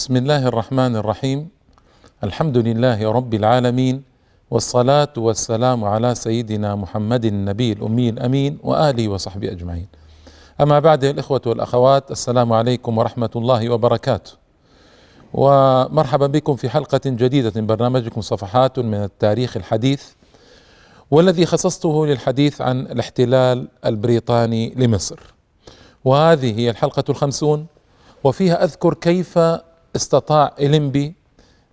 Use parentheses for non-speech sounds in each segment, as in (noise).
بسم الله الرحمن الرحيم الحمد لله رب العالمين والصلاة والسلام على سيدنا محمد النبي الأمي الأمين وآله وصحبه أجمعين أما بعد الإخوة والأخوات السلام عليكم ورحمة الله وبركاته ومرحبا بكم في حلقة جديدة من برنامجكم صفحات من التاريخ الحديث والذي خصصته للحديث عن الاحتلال البريطاني لمصر وهذه هي الحلقة الخمسون وفيها أذكر كيف استطاع إليمبي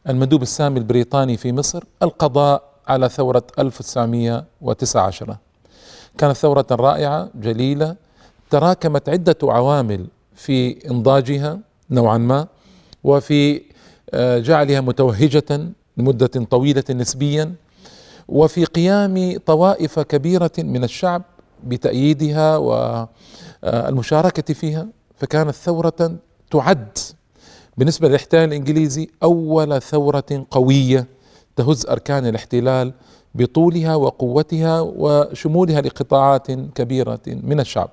المندوب السامي البريطاني في مصر القضاء على ثورة 1919 كانت ثورة رائعة جليلة تراكمت عدة عوامل في إنضاجها نوعا ما وفي آه، جعلها متوهجة لمدة طويلة نسبيا وفي قيام طوائف كبيرة من الشعب بتأييدها والمشاركة فيها. فكانت ثورة تعد بالنسبة للإحتلال الإنجليزي أول ثورة قوية تهز أركان الاحتلال بطولها وقوتها وشمولها لقطاعات كبيرة من الشعب.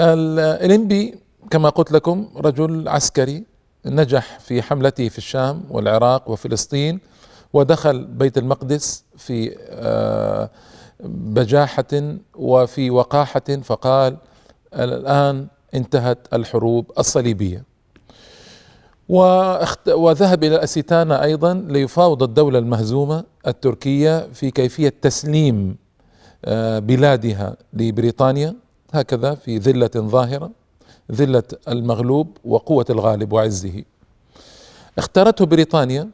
الإلمبي كما قلت لكم رجل عسكري نجح في حملته في الشام والعراق وفلسطين ودخل بيت المقدس في آه، بجاحة وفي وقاحة فقال الآن انتهت الحروب الصليبية. وذهب إلى أسيتانا أيضا ليفاوض الدولة المهزومة التركية في كيفية تسليم آه، بلادها لبريطانيا. هكذا في ذلة ظاهرة ذلة المغلوب وقوة الغالب وعزه. اختارته بريطانيا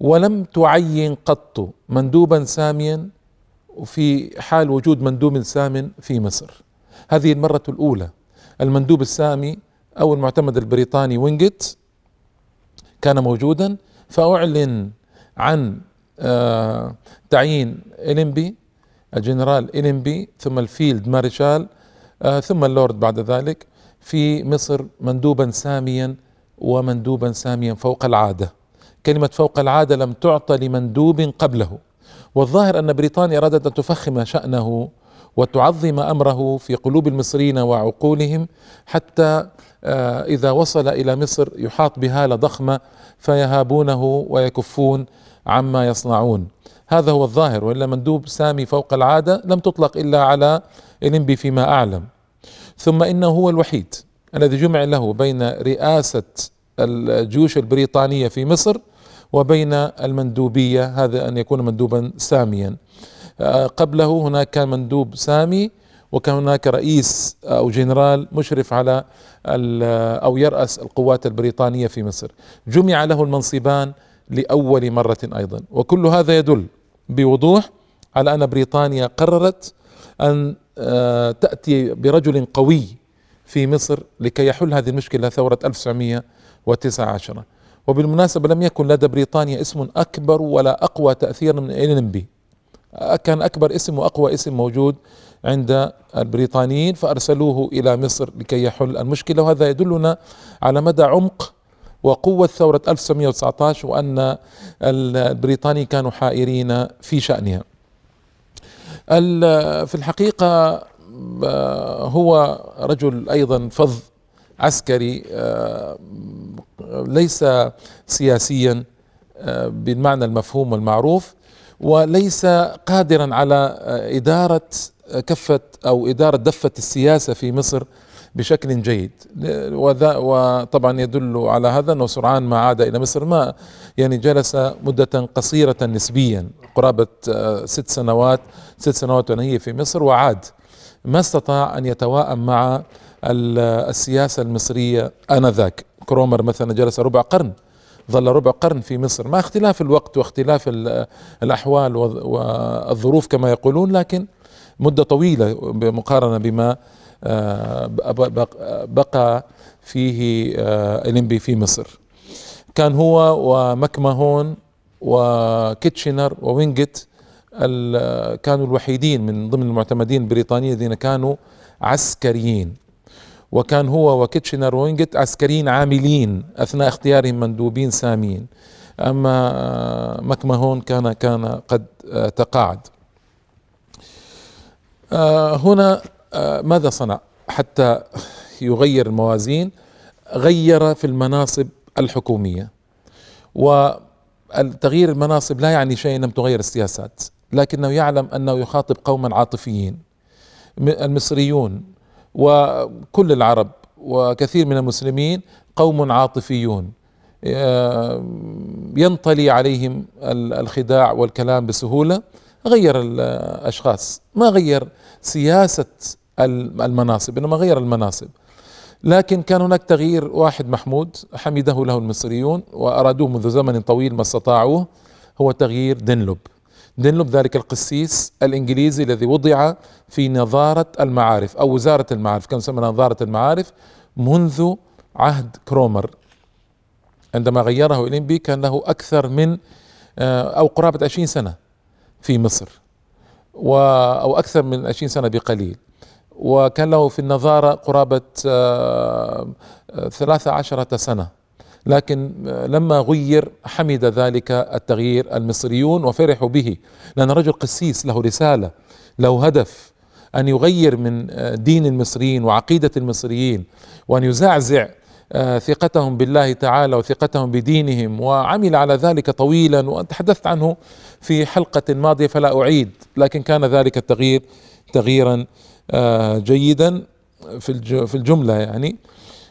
ولم تعين قط مندوبا ساميا في حال وجود مندوب سام في مصر. هذه المرة الأولى المندوب السامي أو المعتمد البريطاني وينجت كان موجودا فأعلن عن آه تعيين إليمبي الجنرال إليمبي ثم الفيلد مارشال آه ثم اللورد بعد ذلك في مصر مندوبا ساميا ومندوبا ساميا فوق العادة. كلمة فوق العادة لم تعطى لمندوب قبله. والظاهر أن بريطانيا أرادت أن تفخم شأنه وتعظم أمره في قلوب المصريين وعقولهم حتى آه، إذا وصل إلى مصر يحاط بهاله ضخمه فيهابونه ويكفون عما يصنعون. هذا هو الظاهر وإلا مندوب سامي فوق العادة لم تطلق إلا على الانبي فيما أعلم. ثم إنه هو الوحيد الذي جمع له بين رئاسة الجيوش البريطانية في مصر وبين المندوبية هذا أن يكون مندوبا ساميا. قبله هناك كان مندوب سامي وكان هناك رئيس أو جنرال مشرف على أو يرأس القوات البريطانية في مصر. جمع له المنصبان لأول مرة أيضا. وكل هذا يدل بوضوح على أن بريطانيا قررت أن آه، تأتي برجل قوي في مصر لكي يحل هذه المشكلة ثورة 1919 وبالمناسبة لم يكن لدى بريطانيا اسم أكبر ولا أقوى تاثيرا من إلينبي كان أكبر اسم وأقوى اسم موجود عند البريطانيين فأرسلوه إلى مصر لكي يحل المشكلة وهذا يدلنا على مدى عمق وقوة ثورة 1919 وأن البريطاني كانوا حائرين في شأنها. في الحقيقة هو رجل أيضا فظ عسكري ليس سياسيا بالمعنى المفهوم والمعروف. وليس قادرا على إدارة كفة أو إدارة دفة السياسة في مصر بشكل جيد. وطبعا يدل على هذا أنه سرعان ما عاد إلى مصر ما يعني جلس مدة قصيرة نسبيا قرابة ست سنوات ست سنوات هي في مصر وعاد ما استطاع أن يتواءم مع السياسة المصرية آنذاك. كرومر مثلا جلس ربع قرن. ظل ربع قرن في مصر. مع اختلاف الوقت واختلاف الأحوال والظروف كما يقولون لكن مدة طويلة بمقارنة بما آه، بقى فيه آه، إليمبي في مصر. كان هو ومكمهون وكيتشنر ووينجت كانوا الوحيدين من ضمن المعتمدين البريطانيين الذين كانوا عسكريين. وكان هو وكيتشنر وينجت عسكريين عاملين أثناء اختيارهم مندوبين ساميين. أما آه، مكمهون كان كان قد آه، تقاعد. آه، هنا ماذا صنع؟ حتى يغير الموازين غير في المناصب الحكومية. والتغيير المناصب لا يعني شيء لم تغير السياسات لكنه يعلم أنه يخاطب قوما عاطفيين. المصريون وكل العرب وكثير من المسلمين قوم عاطفيون. آه، ينطلي عليهم الخداع والكلام بسهولة غير الأشخاص. ما غير سياسة المناصب إنما غير المناصب. لكن كان هناك تغيير واحد محمود حمده له المصريون وأرادوه منذ زمن طويل ما استطاعوه هو تغيير دنلوب دنلوب ذلك القسيس الإنجليزي الذي وضع في نظارة المعارف أو وزارة المعارف كان يسمى نظارة المعارف منذ عهد كرومر. عندما غيره إلينبي كان له أكثر من آه، أو قرابة 20 سنة في مصر و أو أكثر من 20 سنة بقليل. وكان له في النظارة قرابة آه، ثلاثة عشرة سنة. لكن لما غير حمد ذلك التغيير المصريون وفرحوا به. لأن رجل قسيس له رسالة له هدف أن يغير من دين المصريين وعقيدة المصريين وأن يزعزع آه، ثقتهم بالله تعالى وثقتهم بدينهم وعمل على ذلك طويلا. وتحدثت عنه في حلقة ماضية فلا أعيد لكن كان ذلك التغيير تغييرا آه، جيدا في الجملة يعني.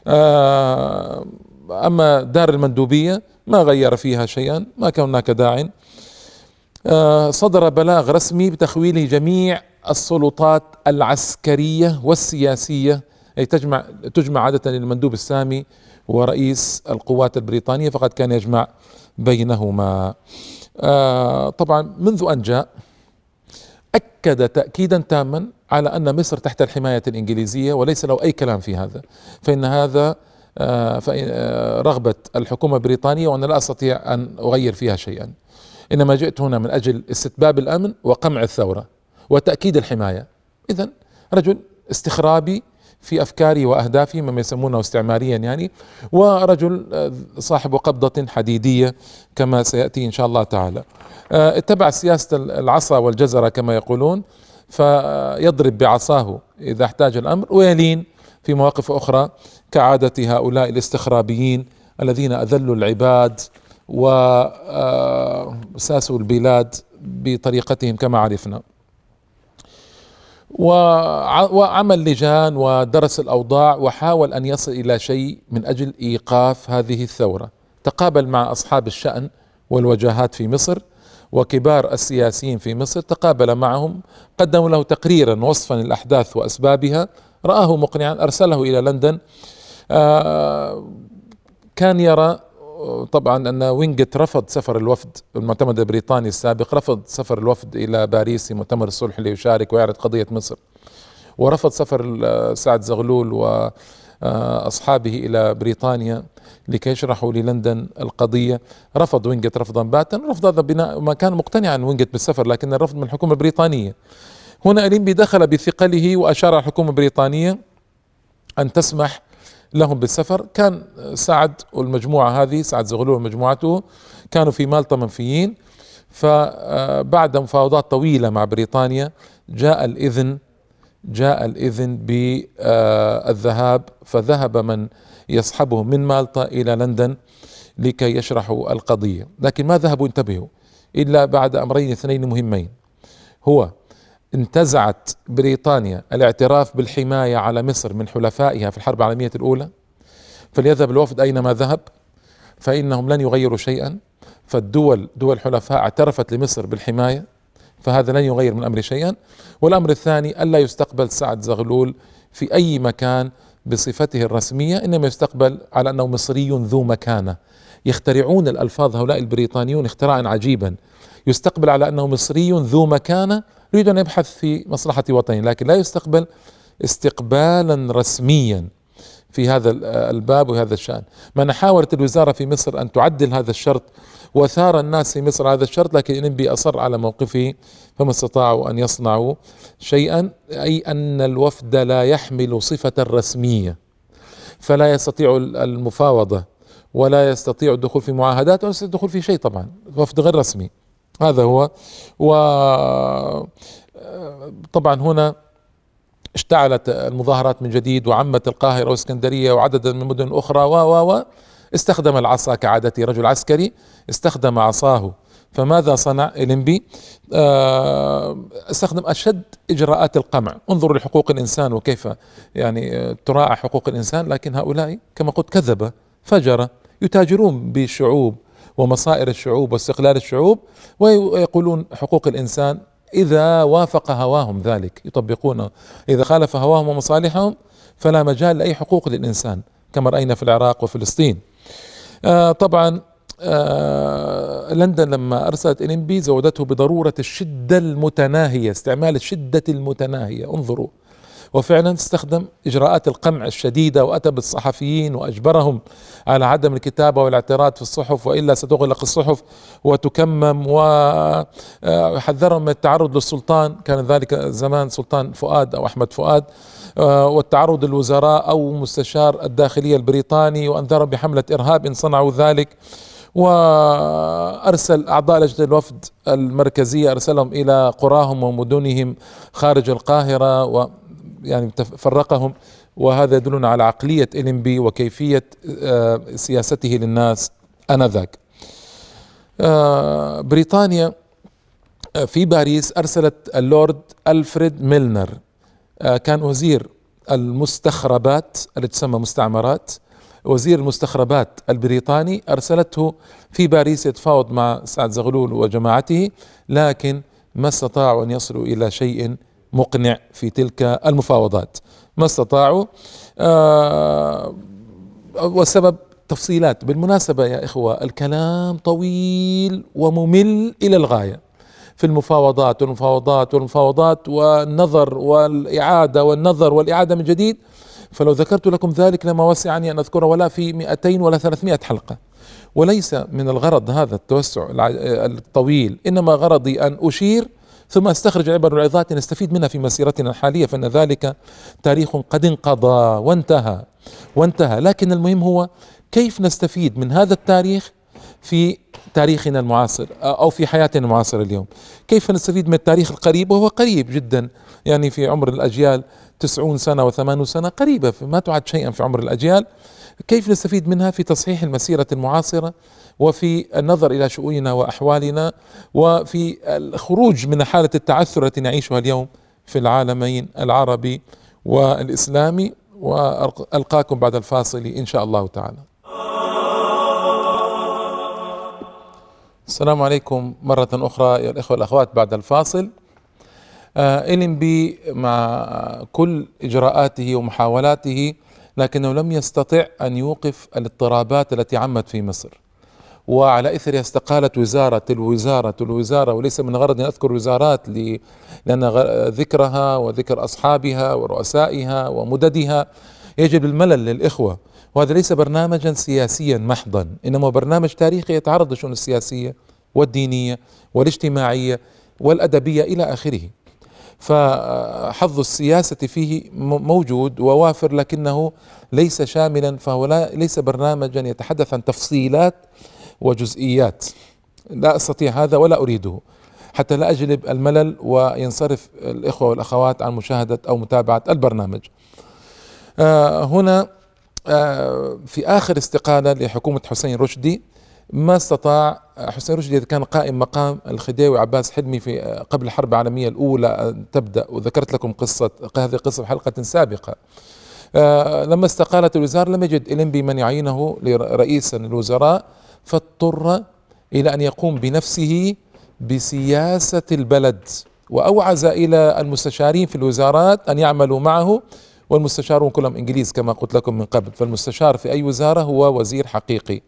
آه، أما دار المندوبية ما غير فيها شيئا ما كان هناك داع. صدر بلاغ رسمي بتخويل جميع السلطات العسكرية والسياسية. أي تجمع تجمع عادة المندوب السامي ورئيس القوات البريطانية فقد كان يجمع بينهما. آه طبعا منذ أن جاء أكد تأكيدا تاما على أن مصر تحت الحماية الإنجليزية وليس له أي كلام في هذا. فإن هذا آه آه رغبة الحكومة البريطانية وأنا لا أستطيع أن أغير فيها شيئا. إنما جئت هنا من أجل استتباب الأمن وقمع الثورة وتأكيد الحماية. إذا رجل استخرابي في افكاره واهدافه مما يسمونه استعماريا يعني ورجل آه، صاحب قبضة حديدية كما سيأتي إن شاء الله تعالى. آه، اتبع سياسة العصا والجزرة كما يقولون فيضرب بعصاه إذا احتاج الأمر ويلين في مواقف أخرى كعادة هؤلاء الاستخرابيين الذين أذلوا العباد وساسوا البلاد بطريقتهم كما عرفنا. وعمل لجان ودرس الأوضاع وحاول أن يصل إلى شيء من أجل إيقاف هذه الثورة. تقابل مع أصحاب الشأن والوجاهات في مصر وكبار السياسيين في مصر تقابل معهم قدموا له تقريرا وصفا الاحداث وأسبابها رآه مقنعا أرسله إلى لندن. آه، كان يرى طبعا أن وينجت رفض سفر الوفد المعتمد البريطاني السابق رفض سفر الوفد إلى باريس في مؤتمر الصلح ليشارك ويعرض قضية مصر. ورفض سفر سعد زغلول واصحابه إلى بريطانيا لكي يشرحوا للندن القضية. رفض وينجت رفضا باتا رفض هذا بناء ما كان مقتنعا وينجت بالسفر لكن الرفض من الحكومة البريطانية. هنا اليمبي دخل بثقله وأشار الحكومة البريطانية أن تسمح لهم بالسفر. كان سعد والمجموعة هذه سعد زغلول ومجموعته كانوا في مالطا منفيين فبعد مفاوضات طويلة مع بريطانيا جاء الإذن جاء الإذن بالذهاب. فذهب من يصحبهم من مالطا إلى لندن لكي يشرحوا القضية. لكن ما ذهبوا انتبهوا إلا بعد أمرين اثنين مهمين. هو انتزعت بريطانيا الاعتراف بالحماية على مصر من حلفائها في الحرب العالمية الأولى. فليذهب الوفد أينما ذهب فإنهم لن يغيروا شيئا. فالدول دول الحلفاء اعترفت لمصر بالحماية فهذا لن يغير من أمر شيئا. والأمر الثاني ألا يستقبل سعد زغلول في أي مكان بصفته الرسمية إنما يستقبل على أنه مصري ذو مكانة. يخترعون الألفاظ هؤلاء البريطانيون اختراعا عجيبا. يستقبل على أنه مصري ذو مكانة يريد أن يبحث في مصلحة وطنه لكن لا يستقبل استقبالا رسميا في هذا الباب وهذا الشأن. من حاولت الوزارة في مصر أن تعدل هذا الشرط وثار الناس في مصر هذا الشرط لكن الانبي أصر على موقفه فما استطاعوا أن يصنعوا شيئا أي أن الوفد لا يحمل صفة رسمية. فلا يستطيع المفاوضة ولا يستطيع الدخول في معاهدات ولا يستطيع الدخول في شيء طبعا وفد غير رسمي. هذا هو. و طبعا هنا اشتعلت المظاهرات من جديد وعمت القاهرة واسكندرية وعددا من المدن الأخرى و و و استخدم العصا كعادته رجل عسكري استخدم عصاه. فماذا صنع إليمبي آه، استخدم أشد إجراءات القمع. انظروا لحقوق الإنسان وكيف يعني تراعى حقوق الإنسان لكن هؤلاء كما قلت كذب فجر. يتاجرون بالشعوب ومصائر الشعوب واستقلال الشعوب ويقولون حقوق الإنسان إذا وافق هواهم ذلك يطبقونه إذا خالف هواهم ومصالحهم فلا مجال لأي حقوق للإنسان كما رأينا في العراق وفلسطين. آه طبعا آه لندن لما أرسلت الامبي زودته بضرورة الشدة المتناهية استعمال الشدة المتناهية. انظروا. وفعلا استخدم إجراءات القمع الشديدة وأتى بالصحفيين وأجبرهم على عدم الكتابة والاعتراض في الصحف وإلا ستغلق الصحف وتكمم وحذرهم من التعرض للسلطان. كان ذلك زمان سلطان فؤاد أو أحمد فؤاد. آه، والتعرض للوزراء أو مستشار الداخلية البريطاني وأنذرهم بحملة إرهاب إن صنعوا ذلك. وأرسل أعضاء لجنة الوفد المركزية أرسلهم إلى قراهم ومدنهم خارج القاهرة و يعني فرقهم وهذا يدلنا على عقلية إليمبي وكيفية آه، سياسته للناس آنذاك. آه، بريطانيا في باريس أرسلت اللورد ألفريد ميلنر كان وزير المستخربات التي تسمى مستعمرات وزير المستخربات البريطاني أرسلته في باريس يتفاوض مع سعد زغلول وجماعته لكن ما استطاعوا أن يصلوا إلى شيء مقنع في تلك المفاوضات. ما استطاعوا آه والسبب تفصيلات. بالمناسبة يا إخوة الكلام طويل وممل إلى الغاية. في المفاوضات والمفاوضات والمفاوضات والنظر والإعادة والنظر والإعادة من جديد فلو ذكرت لكم ذلك لما وسعني أن أذكره ولا في 200 ولا 300 حلقة. وليس من الغرض هذا التوسع الطويل إنما غرضي أن أشير ثم استخرج العبر والعظات نستفيد منها في مسيرتنا الحالية فإن ذلك تاريخ قد انقضى وانتهى وانتهى. لكن المهم هو كيف نستفيد من هذا التاريخ في تاريخنا المعاصر أو في حياتنا المعاصرة اليوم، كيف نستفيد من التاريخ القريب؟ وهو قريب جدا يعني في عمر الأجيال 90 سنة و80 سنة قريبة ما تعد شيئا في عمر الأجيال. كيف نستفيد منها؟ في تصحيح المسيرة المعاصرة وفي النظر إلى شؤوننا وأحوالنا وفي الخروج من حالة التعثر التي نعيشها اليوم في العالمين العربي والإسلامي. وألقاكم بعد الفاصل إن شاء الله تعالى. السلام عليكم مرة أخرى يا الإخوة والأخوات بعد الفاصل. آه بي مع كل إجراءاته ومحاولاته لكنه لم يستطع أن يوقف الاضطرابات التي عمت في مصر. وعلى اثرها استقالت وزارة الوزارة الوزارة وليس من غرض أن أذكر وزارات لأن ذكرها وذكر أصحابها ورؤسائها ومددها يجب الملل للإخوة. وهذا ليس برنامجا سياسيا محضا إنما برنامج تاريخي يتعرض للشؤون السياسية والدينية والاجتماعية والأدبية إلى آخره. فحظ السياسة فيه موجود ووافر لكنه ليس شاملا فهو لا ليس برنامجا يتحدث عن تفصيلات وجزئيات لا أستطيع هذا ولا أريده حتى لا أجلب الملل وينصرف الإخوة والأخوات عن مشاهدة أو متابعة البرنامج. آه هنا آه في آخر استقالة لحكومة حسين رشدي ما استطاع حسين رشدي كان قائم مقام الخديوي عباس حلمي في آه، قبل الحرب العالمية الأولى أن تبدأ وذكرت لكم قصة هذه قصة في حلقة سابقة. آه لما استقالت الوزارة لم يجد الينبي من يعينه لرئيسا الوزراء فاضطر إلى أن يقوم بنفسه بسياسة البلد وأوعز إلى المستشارين في الوزارات أن يعملوا معه والمستشارون كلهم إنجليز كما قلت لكم من قبل فالمستشار في أي وزارة هو وزير حقيقي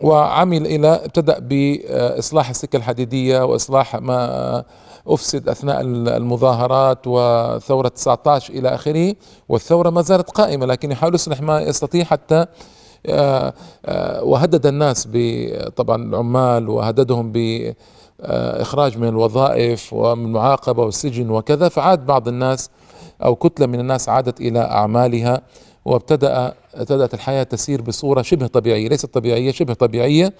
وعمل إلى ابتدا بإصلاح السكة الحديدية وإصلاح ما أفسد أثناء المظاهرات وثورة 19 إلى آخره والثورة ما زالت قائمة لكن يحاول يصلح ما يستطيع حتى آه، آه، وهدد الناس طبعا العمال وهددهم بإخراج من الوظائف ومن المعاقبة والسجن وكذا فعاد بعض الناس أو كتلة من الناس عادت إلى أعمالها. وابتدأ ابتدأت الحياة تسير بصورة شبه طبيعية ليست طبيعية شبه طبيعية.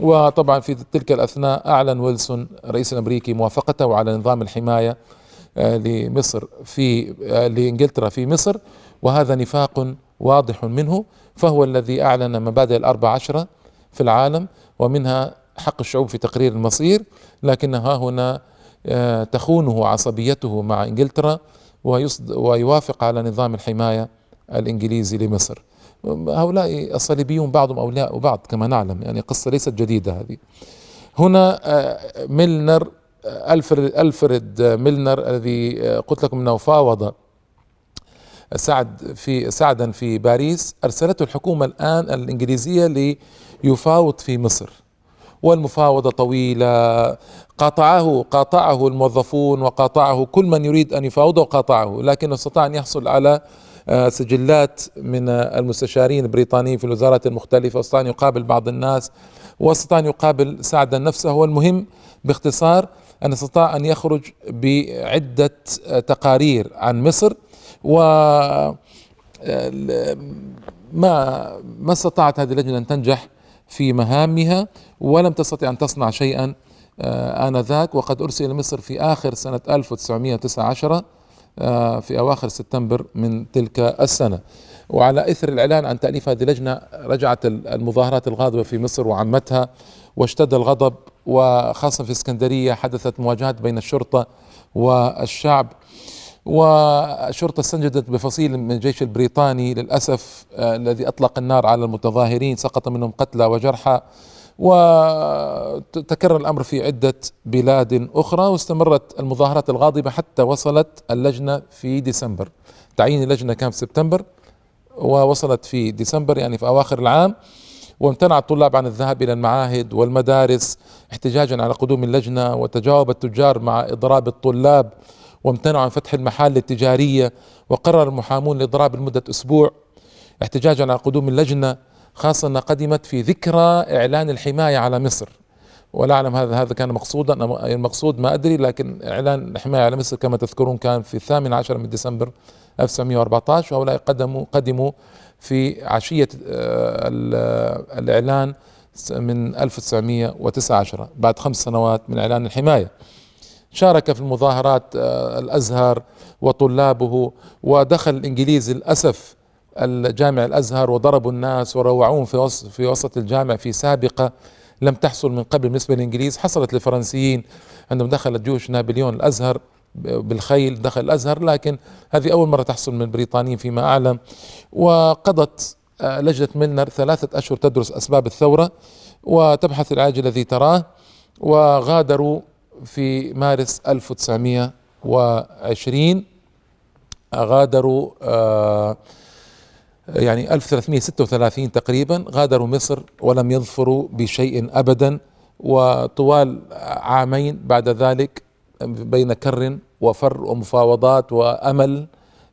وطبعا في تلك الأثناء أعلن ويلسون الرئيس الأمريكي موافقته على نظام الحماية لمصر في لإنجلترا في مصر. وهذا نفاق واضح منه فهو الذي أعلن مبادئ الأربع عشرة في العالم ومنها حق الشعوب في تقرير المصير. لكن ها هنا آه، تخونه عصبيته مع إنجلترا ويوافق على نظام الحماية. الإنجليزي لمصر. هؤلاء الصليبيون بعضهم أولياء وبعض كما نعلم يعني قصة ليست جديدة هذه. هنا آه، ميلنر آه، ألفريد ألفريد ميلنر الذي قلت لكم إنه فاوض سعد في سعدا في باريس أرسلته الحكومة الآن الإنجليزية ليفاوض في مصر. والمفاوضة طويلة. قاطعه قاطعه الموظفون وقاطعه كل من يريد أن يفاوضه قاطعه لكنه استطاع أن يحصل على آه، سجلات من المستشارين البريطانيين في الوزارات المختلفة. واستطاع أن يقابل بعض الناس واستطاع أن يقابل سعدا نفسه والمهم باختصار أن استطاع أن يخرج بعدة تقارير عن مصر و آه، ما ما استطاعت هذه اللجنة أن تنجح في مهامها ولم تستطع أن تصنع شيئا آه، آنذاك. وقد أرسل مصر في آخر سنة 1919 آه، في أواخر سبتمبر من تلك السنة. وعلى إثر الإعلان عن تأليف هذه اللجنة رجعت المظاهرات الغاضبة في مصر وعمتها واشتد الغضب وخاصة في اسكندرية حدثت مواجهات بين الشرطة والشعب. والشرطة استنجدت بفصيل من الجيش البريطاني للأسف آه، الذي أطلق النار على المتظاهرين سقط منهم قتلى وجرحى. وتكرر الأمر في عدة بلاد أخرى واستمرت المظاهرات الغاضبة حتى وصلت اللجنة في ديسمبر. تعيين اللجنة كان في سبتمبر ووصلت في ديسمبر يعني في أواخر العام. وامتنع الطلاب عن الذهاب إلى المعاهد والمدارس احتجاجا على قدوم اللجنة وتجاوب التجار مع إضراب الطلاب وامتنعوا عن فتح المحال التجارية وقرر المحامون الإضراب لمدة أسبوع احتجاجا على قدوم اللجنة خاصة أنها قدمت في ذكرى إعلان الحماية على مصر. ولا أعلم هذا هذا كان مقصودا المقصود ما أدري لكن إعلان الحماية على مصر كما تذكرون كان في الثامن عشر من ديسمبر 1914 وهؤلاء قدموا قدموا في عشية آه، الإعلان من 1919 بعد خمس سنوات من إعلان الحماية. شارك في المظاهرات آه، الأزهر وطلابه ودخل الإنجليز للأسف الجامع الأزهر وضربوا الناس وروعوهم في وسط في وسط الجامع في سابقة لم تحصل من قبل بالنسبة للإنجليز حصلت للفرنسيين عندما دخلت جيوش نابليون الأزهر بالخيل دخل الأزهر لكن هذه أول مرة تحصل من البريطانيين فيما أعلم. وقضت آه، لجنة ميلنر ثلاثة أشهر تدرس أسباب الثورة وتبحث العلاج الذي تراه وغادروا في مارس 1920 غادروا آه، يعني 1336 تقريبا غادروا مصر ولم يظفروا بشيء ابدا وطوال عامين بعد ذلك بين كر وفر ومفاوضات وأمل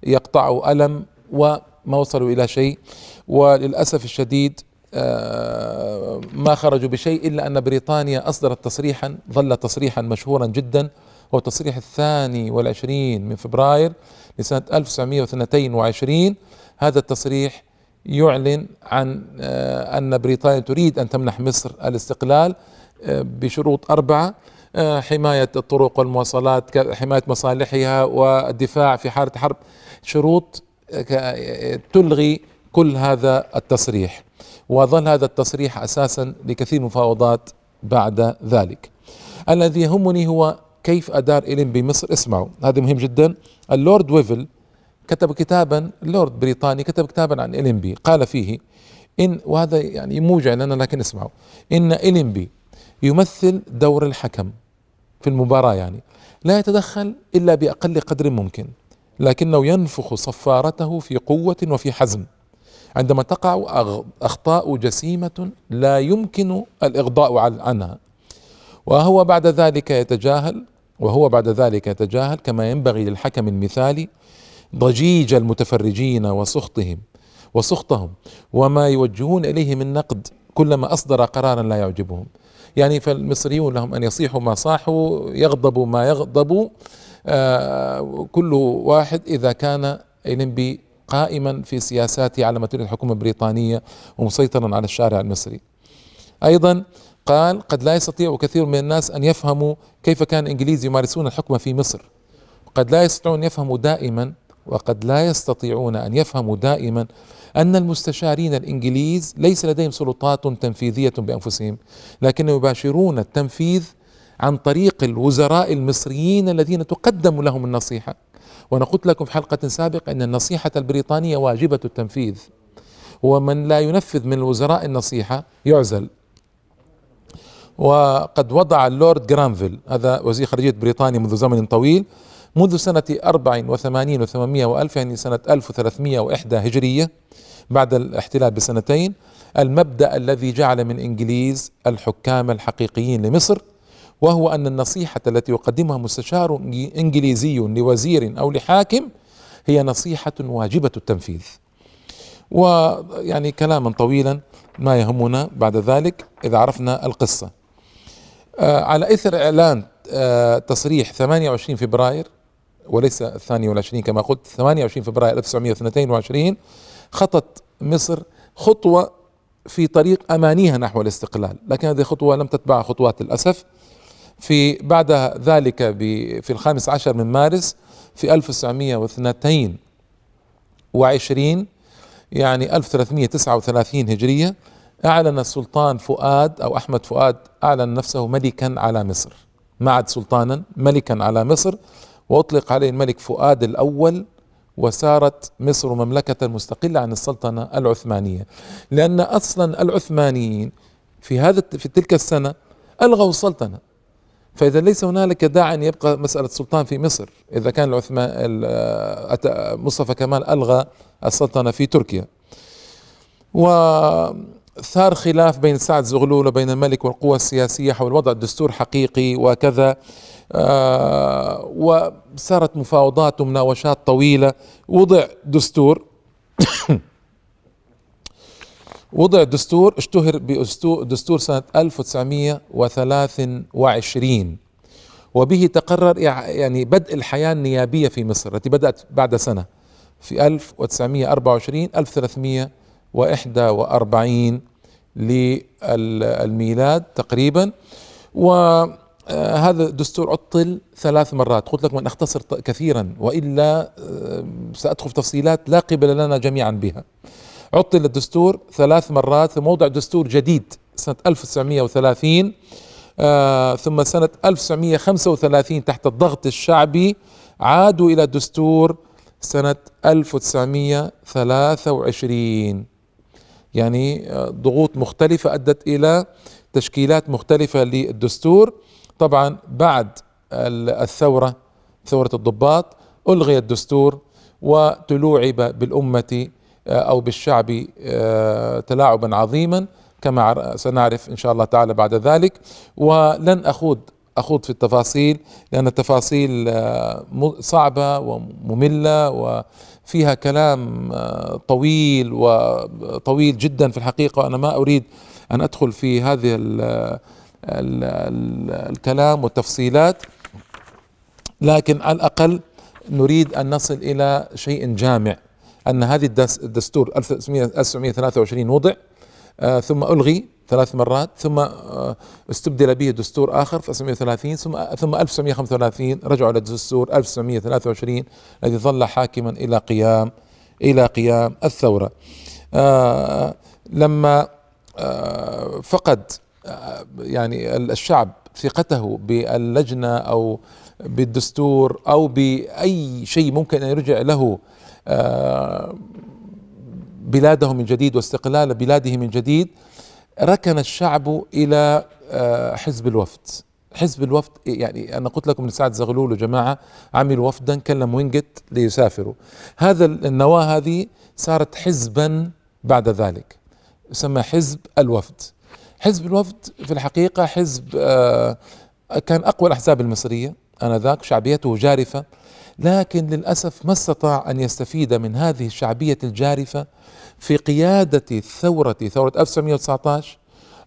يقطع ألم وما وصلوا إلى شيء. وللأسف الشديد آه، ما خرجوا بشيء إلا أن بريطانيا أصدرت تصريحا ظل تصريحا مشهورا جدا هو التصريح الثاني والعشرين من فبراير لسنة 1922 هذا التصريح يعلن عن آه، أن بريطانيا تريد أن تمنح مصر الاستقلال آه، بشروط أربعة حماية الطرق والمواصلات حماية مصالحها والدفاع في حالة حرب شروط تلغي كل هذا التصريح. وظل هذا التصريح أساسا لكثير من المفاوضات بعد ذلك. الذي يهمني هو كيف أدار إلينبي مصر اسمعوا هذا مهم جدا. اللورد ويفل كتب كتابا اللورد بريطاني كتب كتابا عن إلينبي. قال فيه إن وهذا يعني موجع لنا لكن اسمعوا. إن إلينبي يمثل دور الحكم في المباراة يعني. لا يتدخل إلا بأقل قدر ممكن لكنه ينفخ صفارته في قوة وفي حزم. عندما تقع أخطاء جسيمة لا يمكن الإغضاء عنها. وهو بعد ذلك يتجاهل وهو بعد ذلك يتجاهل كما ينبغي للحكم المثالي ضجيج المتفرجين وسخطهم وسخطهم وما يوجهون إليه من نقد كلما أصدر قرارا لا يعجبهم. يعني فالمصريون لهم أن يصيحوا ما صاحوا يغضبوا ما يغضبوا. آه كل واحد إذا كان ينبي قائما في سياساته على ما تريد الحكومة البريطانية ومسيطرا على الشارع المصري. أيضا قال قد لا يستطيع كثير من الناس أن يفهموا كيف كان الإنجليز يمارسون الحكم في مصر. قد لا يستطيعون يفهموا دائما وقد لا يستطيعون أن يفهموا دائما أن المستشارين الإنجليز ليس لديهم سلطات تنفيذية بأنفسهم لكنهم يباشرون التنفيذ عن طريق الوزراء المصريين الذين تقدم لهم النصيحة. وأنا قلت لكم في حلقة سابقة أن النصيحة البريطانية واجبة التنفيذ ومن لا ينفذ من الوزراء النصيحة يعزل. وقد وضع اللورد جرانفيل هذا وزير خارجية بريطانيا منذ زمن طويل منذ سنة 84 و800 وألف يعني سنة 1301 هجرية بعد الاحتلال بسنتين المبدأ الذي جعل من إنجليز الحكام الحقيقيين لمصر وهو أن النصيحة التي يقدمها مستشار إنجليزي لوزير أو لحاكم هي نصيحة واجبة التنفيذ. ويعني كلاما طويلا ما يهمنا بعد ذلك إذا عرفنا القصة. آه، على إثر إعلان آه، تصريح 28 فبراير وليس الثاني والعشرين كما قلت 28 فبراير 1922 خطت مصر خطوة في طريق أمانيها نحو الاستقلال لكن هذه الخطوة لم تتبع خطوات للأسف. في بعد ذلك في الخامس عشر من مارس في 1922 يعني 1339 هجرية أعلن السلطان فؤاد أو أحمد فؤاد أعلن نفسه ملكا على مصر. ما عاد سلطانا ملكا على مصر. وأطلق عليه الملك فؤاد الأول وصارت مصر مملكة مستقلة عن السلطنة العثمانية. لأن أصلا العثمانيين في هذا في تلك السنة ألغوا السلطنة. فإذا ليس هنالك داعي أن يبقى مسألة السلطان في مصر. إذا كان العثمان مصطفى كمال ألغى السلطنة في تركيا. وثار خلاف بين سعد زغلول وبين الملك والقوى السياسية حول وضع دستور حقيقي وكذا. آه وصارت مفاوضات ومناوشات طويلة. وضع دستور (coughs) وضع دستور اشتهر بدستور سنة 1923 وبه تقرر يعني بدء الحياة النيابية في مصر التي بدأت بعد سنة في 1924 1341 للميلاد تقريبا. وهذا الدستور عطل ثلاث مرات. قلت لكم أن أختصر كثيرا وإلا آه، سأدخل في تفصيلات لا قبل لنا جميعا بها. عطل الدستور ثلاث مرات ثم وضع دستور جديد سنة 1930 آه ثم سنة 1935 تحت الضغط الشعبي عادوا إلى دستور سنة 1923 يعني آه، ضغوط مختلفة أدت إلى تشكيلات مختلفة للدستور. طبعا بعد الثورة ثورة الضباط ألغي الدستور وتلوعب بالأمة آه، أو بالشعب آه، تلاعبا عظيما كما سنعرف إن شاء الله تعالى بعد ذلك. ولن أخوض أخوض في التفاصيل لأن التفاصيل صعبة ومملة وفيها كلام طويل وطويل جدا في الحقيقة. وأنا ما أريد أن أدخل في هذه ال ال ال الكلام والتفصيلات لكن على الأقل نريد أن نصل إلى شيء جامع أن هذه الدستور 1923 وضع آه ثم ألغي ثلاث مرات ثم آه استبدل به دستور آخر في 1930 ثم ثم 1935 رجعوا إلى الدستور 1923 الذي ظل حاكما إلى قيام إلى قيام الثورة. آه لما آه فقد يعني الشعب ثقته باللجنة أو بالدستور أو بأي شيء ممكن أن يرجع له بلاده من جديد واستقلال بلاده من جديد ركن الشعب إلى آه، حزب الوفد. حزب الوفد يعني أنا قلت لكم إن سعد زغلول وجماعة عملوا وفدا كلم وينجت ليسافروا. هذا النواة هذه صارت حزبا بعد ذلك. يسمى حزب الوفد. حزب الوفد في الحقيقة حزب آه، كان أقوى الأحزاب المصرية آنذاك شعبيته جارفة. لكن للأسف ما استطاع أن يستفيد من هذه الشعبية الجارفة في قيادة الثورة ثورة 1919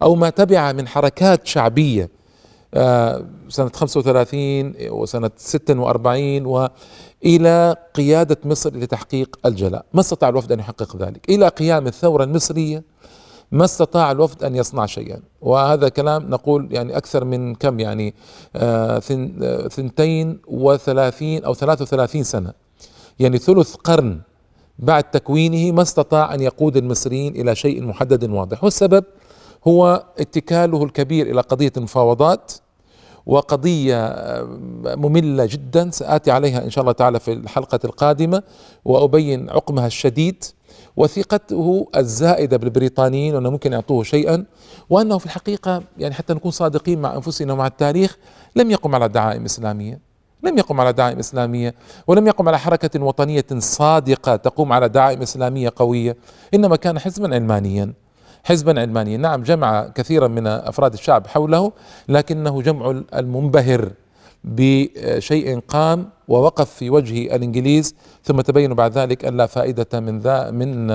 أو ما تبع من حركات شعبية آه، سنة 35 وسنة 46 وإلى قيادة مصر لتحقيق الجلاء. ما استطاع الوفد أن يحقق ذلك. إلى قيام الثورة المصرية ما استطاع الوفد أن يصنع شيئا. وهذا كلام نقول يعني أكثر من كم يعني آه ثنتين وثلاثين أو ثلاث وثلاثين سنة. يعني ثلث قرن بعد تكوينه ما استطاع أن يقود المصريين إلى شيء محدد واضح. والسبب هو اتكاله الكبير إلى قضية المفاوضات وقضية آه، مملة جدا سآتي عليها إن شاء الله تعالى في الحلقة القادمة وأبين عقمها الشديد وثقته الزائدة بالبريطانيين وأنه ممكن يعطوه شيئا وأنه في الحقيقة يعني حتى نكون صادقين مع أنفسنا ومع التاريخ لم يقم على دعائم إسلامية. لم يقم على دعائم إسلامية ولم يقم على حركة وطنية صادقة تقوم على دعائم إسلامية قوية إنما كان حزبا علمانيا حزبا علمانيا. نعم جمع كثيرا من أفراد الشعب حوله لكنه جمع المنبهر بشيء قام ووقف في وجه الإنجليز ثم تبين بعد ذلك أن لا فائدة من ذا من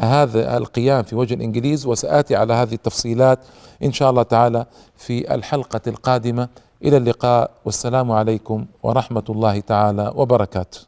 هذا القيام في وجه الإنجليز. وسآتي على هذه التفصيلات إن شاء الله تعالى في الحلقة القادمة. إلى اللقاء والسلام عليكم ورحمة الله تعالى وبركاته.